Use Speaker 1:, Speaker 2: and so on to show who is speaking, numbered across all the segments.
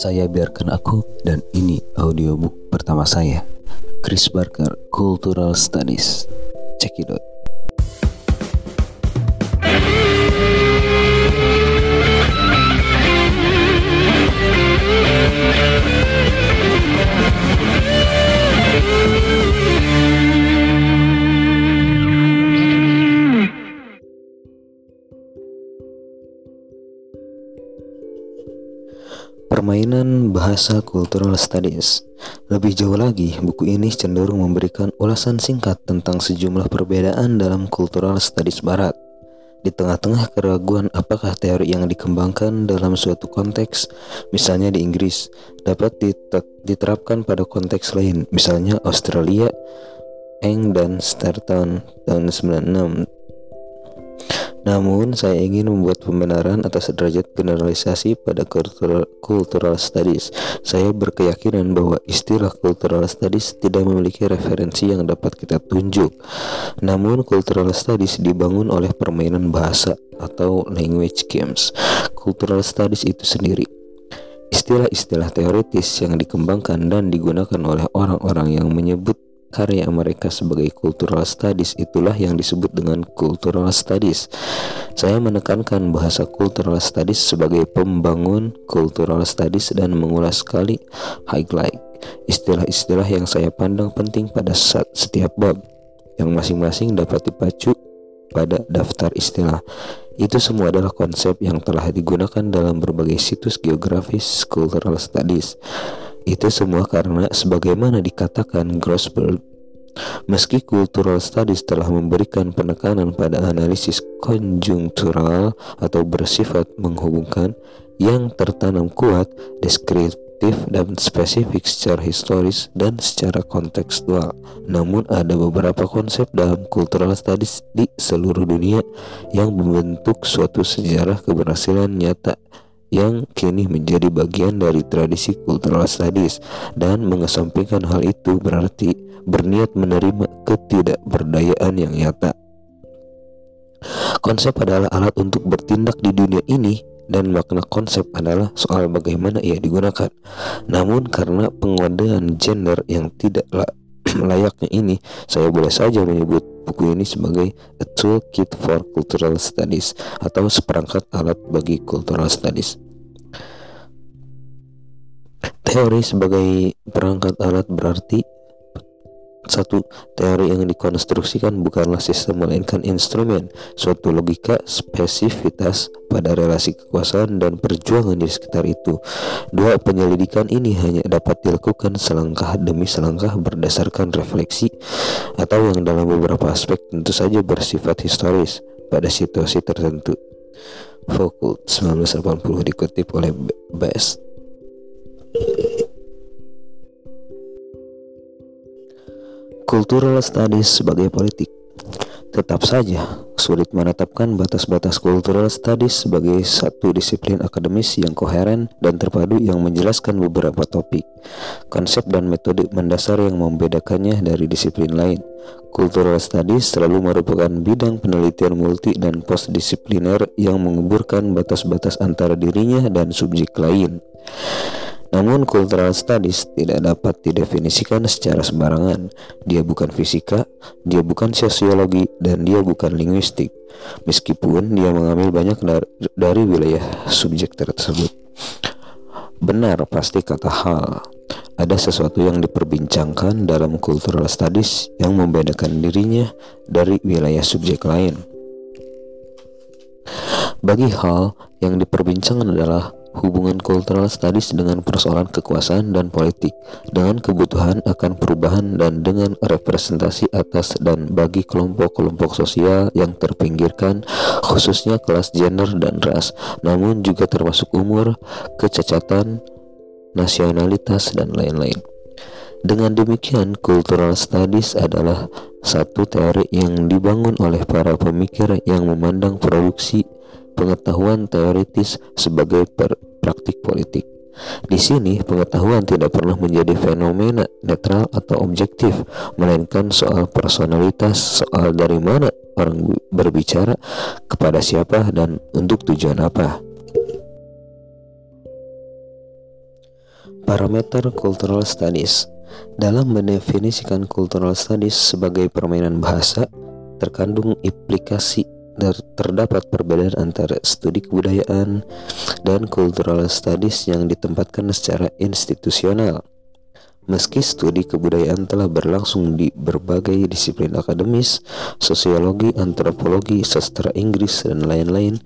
Speaker 1: Saya biarkan aku dan ini audiobook pertama saya Chris Barker Cultural Studies. Check it out Bahasa Cultural Studies. Lebih jauh lagi, buku ini cenderung memberikan ulasan singkat tentang sejumlah perbedaan dalam Cultural Studies Barat. Di tengah-tengah keraguan apakah teori yang dikembangkan dalam suatu konteks, misalnya di Inggris, dapat diterapkan pada konteks lain, misalnya Australia, Eng dan Starton tahun 96 namun, saya ingin membuat pembenaran atas derajat generalisasi pada cultural, studies. Saya berkeyakinan bahwa istilah cultural studies tidak memiliki referensi yang dapat kita tunjuk. Namun, cultural studies dibangun oleh permainan bahasa atau language games. Cultural studies itu sendiri Istilah-istilah teoritis yang dikembangkan dan digunakan oleh orang-orang yang menyebut karya mereka sebagai cultural studies itulah yang disebut dengan cultural studies. Saya menekankan bahasa cultural studies sebagai pembangun cultural studies dan mengulas sekali highlight istilah-istilah yang saya pandang penting pada saat setiap bab yang masing-masing dapat dipacu pada daftar istilah. Itu semua adalah konsep yang telah digunakan dalam berbagai situs geografis cultural studies. Itu semua karena sebagaimana dikatakan Grossberg, meski cultural studies telah memberikan penekanan pada analisis konjungtural atau bersifat menghubungkan yang tertanam kuat, deskriptif dan spesifik secara historis dan secara kontekstual. Namun ada beberapa konsep dalam cultural studies di seluruh dunia yang membentuk suatu sejarah keberhasilan nyata yang kini menjadi bagian dari tradisi cultural studies dan mengesampingkan hal itu berarti berniat menerima ketidakberdayaan yang nyata. Konsep adalah alat untuk bertindak di dunia ini dan makna konsep adalah soal bagaimana ia digunakan. Namun karena penguadaan gender yang tidak layaknya ini, saya boleh saja menyebut buku ini sebagai A Toolkit for Cultural Studies atau seperangkat alat bagi Cultural Studies. Teori sebagai perangkat alat berarti satu teori yang dikonstruksikan bukanlah sistem melainkan instrumen. Suatu logika spesifitas pada relasi kekuasaan dan perjuangan di sekitar itu. Dua penyelidikan ini hanya dapat dilakukan selangkah demi selangkah berdasarkan refleksi atau yang dalam beberapa aspek tentu saja bersifat historis pada situasi tertentu. Foucault 1980 dikutip oleh Best Cultural Studies sebagai politik Tetap saja, sulit menetapkan batas-batas Cultural Studies sebagai satu disiplin akademis yang koheren dan terpadu yang menjelaskan beberapa topik, konsep dan metode mendasar yang membedakannya dari disiplin lain. Cultural Studies selalu merupakan bidang penelitian multi dan postdisipliner yang menguburkan batas-batas antara dirinya dan subjek lain. Namun cultural studies tidak dapat didefinisikan secara sembarangan. Dia bukan fisika, dia bukan sosiologi, dan dia bukan linguistik. Meskipun dia mengambil banyak dari wilayah subjek tersebut. Benar pasti kata hal. Ada sesuatu yang diperbincangkan dalam cultural studies yang membedakan dirinya dari wilayah subjek lain. Bagi hal yang diperbincangkan adalah hubungan cultural studies dengan persoalan kekuasaan dan politik, dengan kebutuhan akan perubahan dan dengan representasi atas dan bagi kelompok-kelompok sosial yang terpinggirkan, khususnya kelas gender dan ras, namun juga termasuk umur, kecacatan, nasionalitas, dan lain-lain. Dengan demikian, cultural studies adalah satu teori yang dibangun oleh para pemikir yang memandang produksi pengetahuan teoritis sebagai praktik politik. Di sini, pengetahuan tidak pernah menjadi fenomena netral atau objektif, melainkan soal personalitas, soal dari mana orang berbicara, kepada siapa, dan untuk tujuan apa. Parameter Cultural Studies Dalam mendefinisikan Cultural Studies sebagai permainan bahasa, terkandung implikasi terdapat perbedaan antara studi kebudayaan dan cultural studies yang ditempatkan secara institusional. Meski studi kebudayaan telah berlangsung di berbagai disiplin akademis, sosiologi, antropologi, sastra Inggris, dan lain-lain,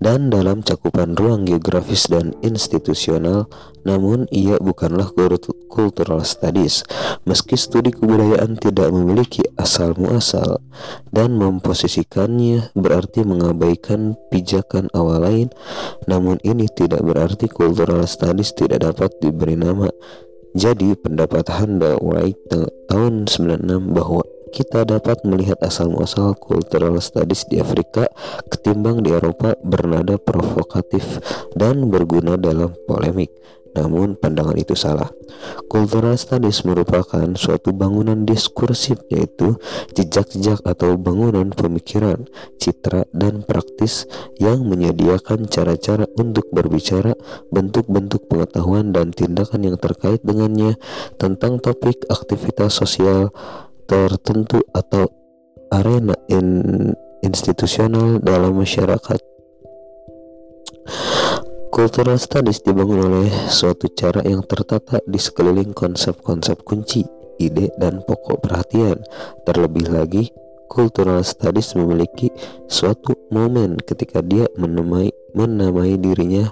Speaker 1: dan dalam cakupan ruang geografis dan institusional, namun ia bukanlah cultural studies. Meski studi kebudayaan tidak memiliki asal muasal dan memposisikannya berarti mengabaikan pijakan awal lain, namun ini tidak berarti cultural studies tidak dapat diberi nama jadi pendapat Handa Wright tahun 96 bahwa kita dapat melihat asal-muasal cultural studies di Afrika ketimbang di Eropa bernada provokatif dan berguna dalam polemik. Namun pandangan itu salah. Cultural studies merupakan suatu bangunan diskursif yaitu jejak-jejak atau bangunan pemikiran, citra, dan praktis yang menyediakan cara-cara untuk berbicara, bentuk-bentuk pengetahuan dan tindakan yang terkait dengannya tentang topik aktivitas sosial tertentu atau arena in institusional dalam masyarakat. Cultural studies dibangun oleh suatu cara yang tertata di sekeliling konsep-konsep kunci, ide, dan pokok perhatian. Terlebih lagi, cultural studies memiliki suatu momen ketika dia menamai, menamai dirinya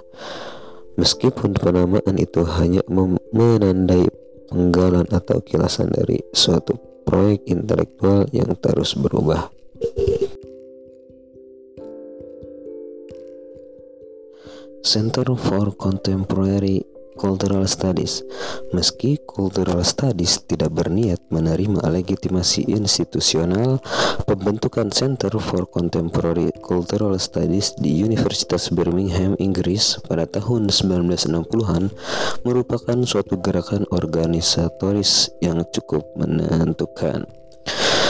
Speaker 1: meskipun penamaan itu hanya menandai penggalan atau kilasan dari suatu proyek intelektual yang terus berubah. Center for Contemporary Cultural Studies. Meski Cultural Studies tidak berniat menerima legitimasi institusional, pembentukan Center for Contemporary Cultural Studies di Universitas Birmingham, Inggris pada tahun 1960-an merupakan suatu gerakan organisatoris yang cukup menentukan.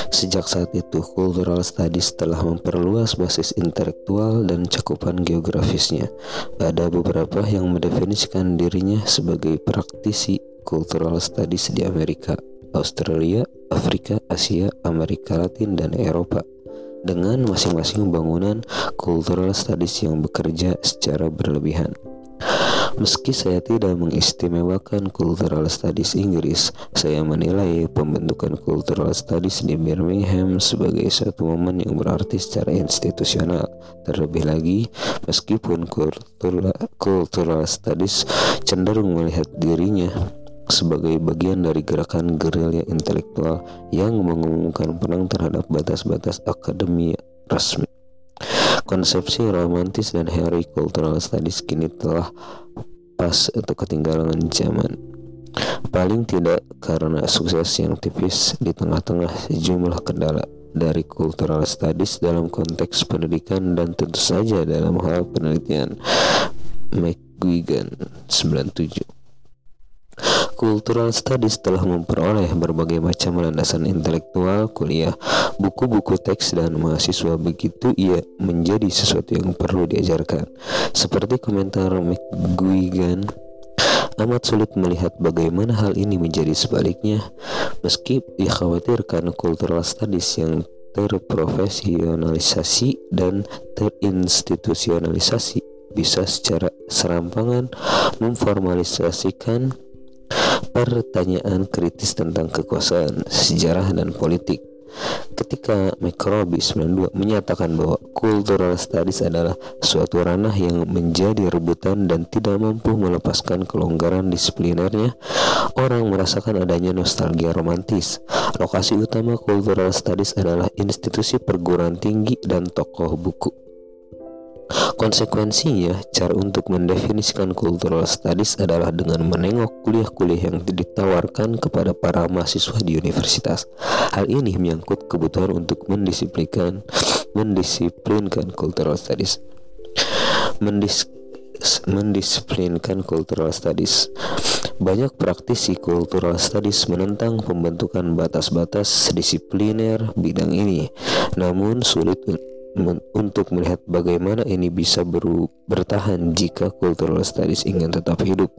Speaker 1: Sejak saat itu, cultural studies telah memperluas basis intelektual dan cakupan geografisnya. Ada beberapa yang mendefinisikan dirinya sebagai praktisi cultural studies di Amerika, Australia, Afrika, Asia, Amerika Latin, dan Eropa dengan masing-masing bangunan cultural studies yang bekerja secara berlebihan. Meski saya tidak mengistimewakan Cultural Studies Inggris, saya menilai pembentukan Cultural Studies di Birmingham sebagai satu momen yang berarti secara institusional. Terlebih lagi, meskipun Cultural, Studies cenderung melihat dirinya sebagai bagian dari gerakan gerilya intelektual yang mengumumkan perang terhadap batas-batas akademi resmi. Konsepsi romantis dan Harry cultural studies kini telah pas atau ketinggalan zaman. Paling tidak karena sukses yang tipis di tengah-tengah sejumlah kendala dari cultural studies dalam konteks pendidikan dan tentu saja dalam hal penelitian McGuigan 97 Cultural Studies telah memperoleh berbagai macam landasan intelektual, kuliah, buku-buku teks dan mahasiswa begitu ia menjadi sesuatu yang perlu diajarkan. Seperti komentar McGuigan, amat sulit melihat bagaimana hal ini menjadi sebaliknya meski dikhawatirkan cultural studies yang terprofesionalisasi dan terinstitusionalisasi bisa secara serampangan memformalisasikan pertanyaan kritis tentang kekuasaan, sejarah, dan politik. Ketika McRobbie 92 menyatakan bahwa cultural studies adalah suatu ranah yang menjadi rebutan dan tidak mampu melepaskan kelonggaran disiplinernya, orang merasakan adanya nostalgia romantis. Lokasi utama cultural studies adalah institusi perguruan tinggi dan tokoh buku. Konsekuensinya, cara untuk mendefinisikan cultural studies adalah dengan menengok kuliah-kuliah yang ditawarkan kepada para mahasiswa di universitas. Hal ini menyangkut kebutuhan untuk mendisiplinkan mendisiplinkan cultural studies. Mendis mendisiplinkan cultural studies. Banyak praktisi cultural studies menentang pembentukan batas-batas disipliner bidang ini, namun sulit untuk melihat bagaimana ini bisa bertahan jika cultural studies ingin tetap hidup.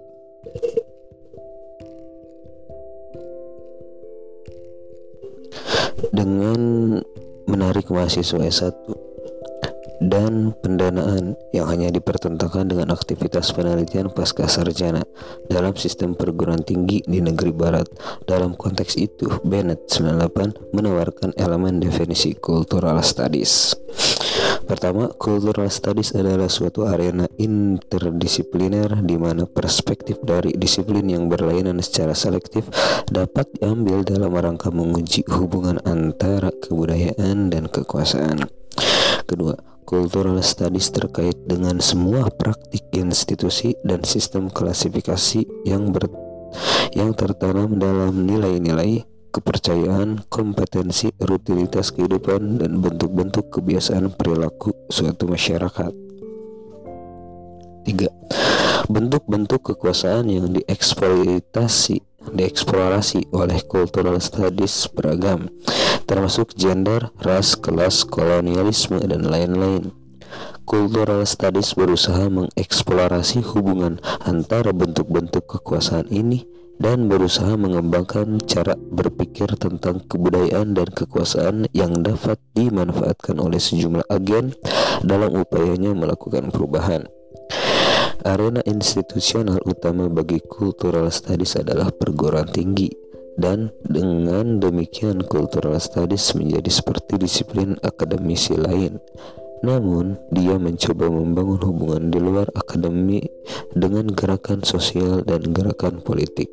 Speaker 1: Dengan menarik mahasiswa S1 dan pendanaan yang hanya dipertentangkan dengan aktivitas penelitian pasca sarjana dalam sistem perguruan tinggi di negeri barat. Dalam konteks itu, Bennett 98 menawarkan elemen definisi cultural studies. Pertama, cultural studies adalah suatu arena interdisipliner di mana perspektif dari disiplin yang berlainan secara selektif dapat diambil dalam rangka menguji hubungan antara kebudayaan dan kekuasaan. Kedua, cultural studies terkait dengan semua praktik institusi dan sistem klasifikasi yang ber yang tertanam dalam nilai-nilai kepercayaan, kompetensi, rutinitas kehidupan, dan bentuk-bentuk kebiasaan perilaku suatu masyarakat. 3. Bentuk-bentuk kekuasaan yang dieksploitasi dieksplorasi oleh cultural studies beragam, termasuk gender, ras, kelas, kolonialisme, dan lain-lain. Cultural Studies berusaha mengeksplorasi hubungan antara bentuk-bentuk kekuasaan ini dan berusaha mengembangkan cara berpikir tentang kebudayaan dan kekuasaan yang dapat dimanfaatkan oleh sejumlah agen dalam upayanya melakukan perubahan. Arena institusional utama bagi cultural studies adalah perguruan tinggi dan dengan demikian cultural studies menjadi seperti disiplin akademisi lain namun, dia mencoba membangun hubungan di luar akademi dengan gerakan sosial dan gerakan politik,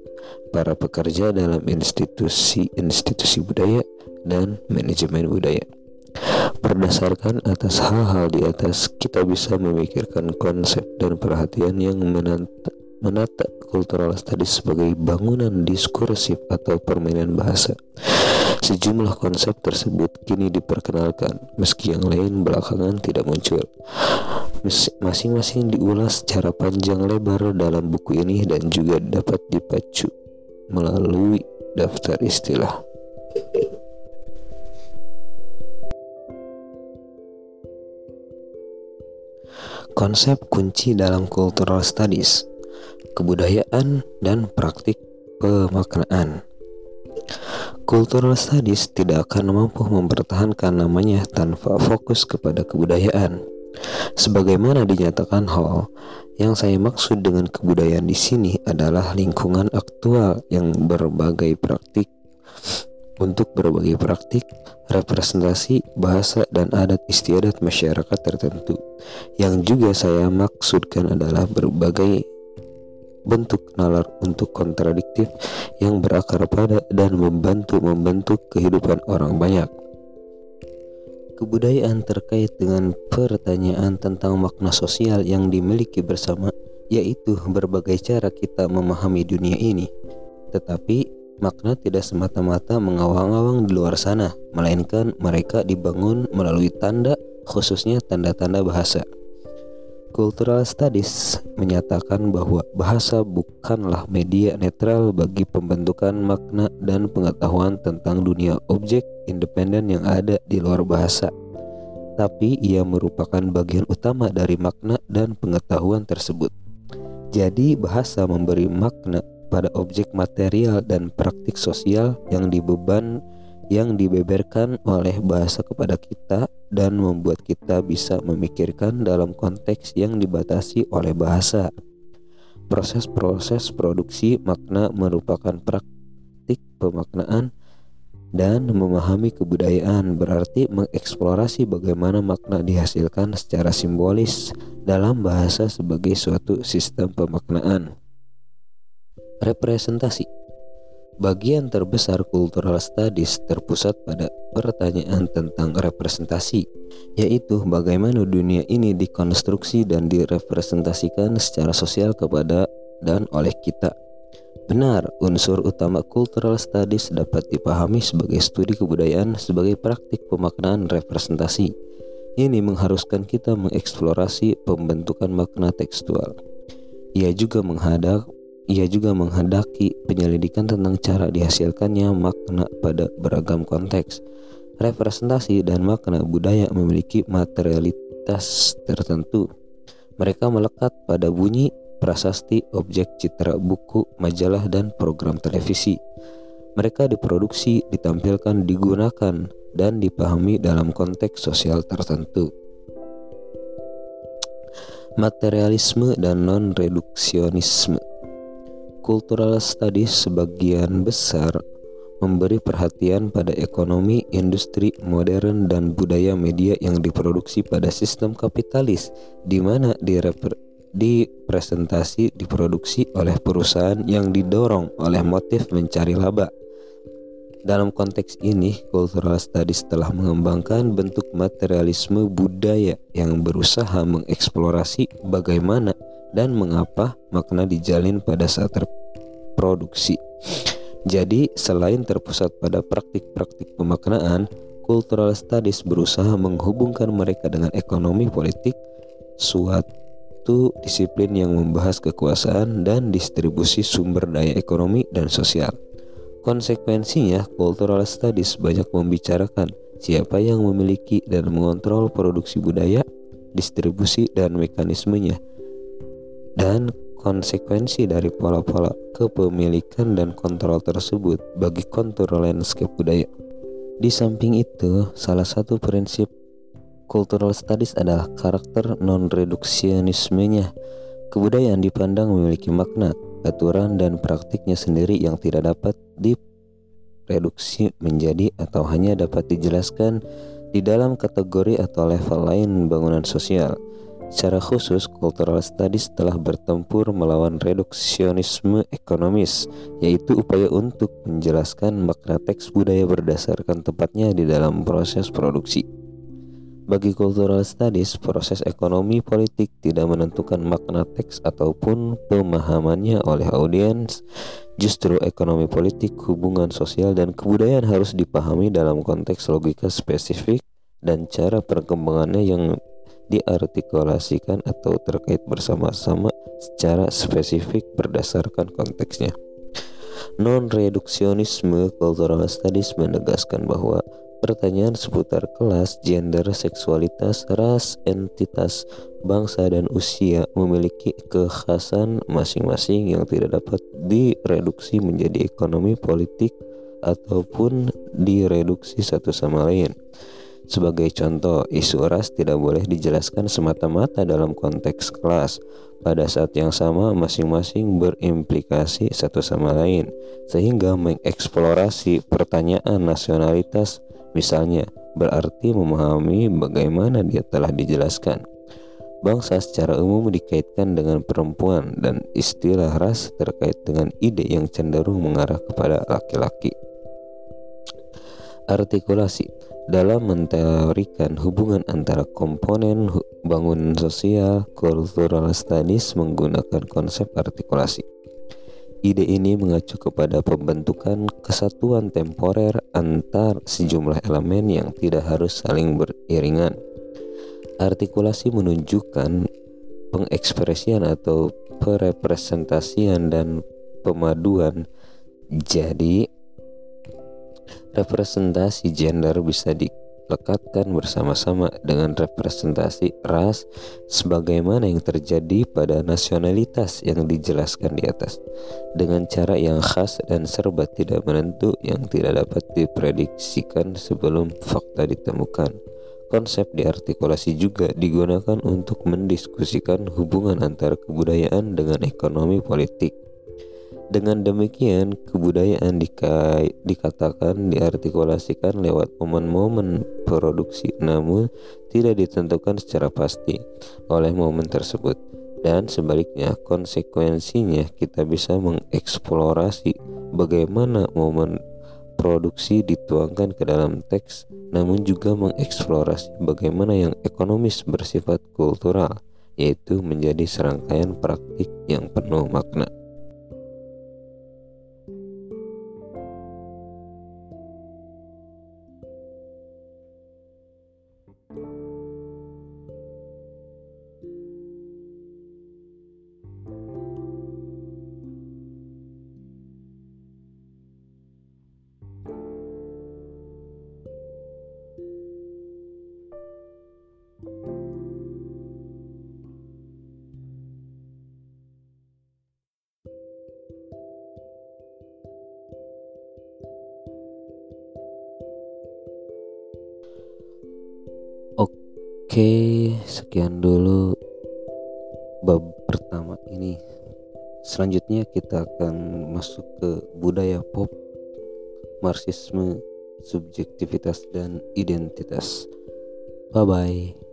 Speaker 1: para pekerja dalam institusi-institusi budaya dan manajemen budaya. Berdasarkan atas hal-hal di atas, kita bisa memikirkan konsep dan perhatian yang menata, menata cultural studies sebagai bangunan diskursif atau permainan bahasa. Sejumlah konsep tersebut kini diperkenalkan, meski yang lain belakangan tidak muncul. Masing-masing diulas secara panjang lebar dalam buku ini dan juga dapat dipacu melalui daftar istilah. Konsep kunci dalam cultural studies, kebudayaan dan praktik pemaknaan. Cultural studies tidak akan mampu mempertahankan namanya tanpa fokus kepada kebudayaan. Sebagaimana dinyatakan Hall, yang saya maksud dengan kebudayaan di sini adalah lingkungan aktual yang berbagai praktik untuk berbagai praktik, representasi, bahasa, dan adat istiadat masyarakat tertentu. Yang juga saya maksudkan adalah berbagai bentuk nalar untuk kontradiktif yang berakar pada dan membantu membentuk kehidupan orang banyak. Kebudayaan terkait dengan pertanyaan tentang makna sosial yang dimiliki bersama, yaitu berbagai cara kita memahami dunia ini. Tetapi makna tidak semata-mata mengawang-awang di luar sana, melainkan mereka dibangun melalui tanda, khususnya tanda-tanda bahasa. Cultural Studies menyatakan bahwa bahasa bukanlah media netral bagi pembentukan makna dan pengetahuan tentang dunia objek independen yang ada di luar bahasa, tapi ia merupakan bagian utama dari makna dan pengetahuan tersebut. Jadi, bahasa memberi makna pada objek material dan praktik sosial yang dibeban yang dibeberkan oleh bahasa kepada kita dan membuat kita bisa memikirkan dalam konteks yang dibatasi oleh bahasa. Proses-proses produksi makna merupakan praktik pemaknaan dan memahami kebudayaan berarti mengeksplorasi bagaimana makna dihasilkan secara simbolis dalam bahasa sebagai suatu sistem pemaknaan. Representasi Bagian terbesar cultural studies terpusat pada pertanyaan tentang representasi, yaitu bagaimana dunia ini dikonstruksi dan direpresentasikan secara sosial kepada dan oleh kita. Benar, unsur utama cultural studies dapat dipahami sebagai studi kebudayaan sebagai praktik pemaknaan representasi. Ini mengharuskan kita mengeksplorasi pembentukan makna tekstual. Ia juga menghadap ia juga menghendaki penyelidikan tentang cara dihasilkannya makna pada beragam konteks. Representasi dan makna budaya memiliki materialitas tertentu. Mereka melekat pada bunyi, prasasti, objek citra buku, majalah, dan program televisi. Mereka diproduksi, ditampilkan, digunakan, dan dipahami dalam konteks sosial tertentu. Materialisme dan non-reduksionisme Cultural studies sebagian besar memberi perhatian pada ekonomi, industri modern, dan budaya media yang diproduksi pada sistem kapitalis, di mana dipresentasi diproduksi oleh perusahaan yang didorong oleh motif mencari laba. Dalam konteks ini, cultural studies telah mengembangkan bentuk materialisme budaya yang berusaha mengeksplorasi bagaimana dan mengapa makna dijalin pada saat terproduksi. Jadi, selain terpusat pada praktik-praktik pemaknaan, cultural studies berusaha menghubungkan mereka dengan ekonomi politik, suatu disiplin yang membahas kekuasaan dan distribusi sumber daya ekonomi dan sosial. Konsekuensinya, cultural studies banyak membicarakan siapa yang memiliki dan mengontrol produksi budaya, distribusi, dan mekanismenya, dan konsekuensi dari pola-pola kepemilikan dan kontrol tersebut bagi kontur landscape budaya. Di samping itu, salah satu prinsip cultural studies adalah karakter non-reduksionismenya. Kebudayaan dipandang memiliki makna, aturan dan praktiknya sendiri yang tidak dapat direduksi menjadi atau hanya dapat dijelaskan di dalam kategori atau level lain bangunan sosial. Secara khusus, cultural studies telah bertempur melawan reduksionisme ekonomis, yaitu upaya untuk menjelaskan makna teks budaya berdasarkan tepatnya di dalam proses produksi. Bagi cultural studies, proses ekonomi politik tidak menentukan makna teks ataupun pemahamannya oleh audiens. Justru ekonomi politik, hubungan sosial, dan kebudayaan harus dipahami dalam konteks logika spesifik dan cara perkembangannya yang diartikulasikan atau terkait bersama-sama secara spesifik berdasarkan konteksnya. Non-reduksionisme cultural studies menegaskan bahwa Pertanyaan seputar kelas, gender, seksualitas, ras, entitas, bangsa, dan usia memiliki kekhasan masing-masing yang tidak dapat direduksi menjadi ekonomi politik ataupun direduksi satu sama lain. Sebagai contoh, isu ras tidak boleh dijelaskan semata-mata dalam konteks kelas. Pada saat yang sama, masing-masing berimplikasi satu sama lain, sehingga mengeksplorasi pertanyaan nasionalitas Misalnya, berarti memahami bagaimana dia telah dijelaskan. Bangsa secara umum dikaitkan dengan perempuan dan istilah ras terkait dengan ide yang cenderung mengarah kepada laki-laki. Artikulasi dalam menteorikan hubungan antara komponen bangunan sosial, cultural studies menggunakan konsep artikulasi. Ide ini mengacu kepada pembentukan kesatuan temporer antar sejumlah elemen yang tidak harus saling beriringan. Artikulasi menunjukkan pengekspresian atau perepresentasian dan pemaduan. Jadi, representasi gender bisa di lekatkan bersama-sama dengan representasi ras sebagaimana yang terjadi pada nasionalitas yang dijelaskan di atas dengan cara yang khas dan serba tidak menentu yang tidak dapat diprediksikan sebelum fakta ditemukan. Konsep diartikulasi juga digunakan untuk mendiskusikan hubungan antara kebudayaan dengan ekonomi politik dengan demikian, kebudayaan dikait, dikatakan diartikulasikan lewat momen-momen produksi, namun tidak ditentukan secara pasti oleh momen tersebut. Dan sebaliknya, konsekuensinya kita bisa mengeksplorasi bagaimana momen produksi dituangkan ke dalam teks, namun juga mengeksplorasi bagaimana yang ekonomis bersifat kultural, yaitu menjadi serangkaian praktik yang penuh makna. Oke, sekian dulu bab pertama ini. Selanjutnya kita akan masuk ke budaya pop, marxisme, subjektivitas dan identitas. Bye bye.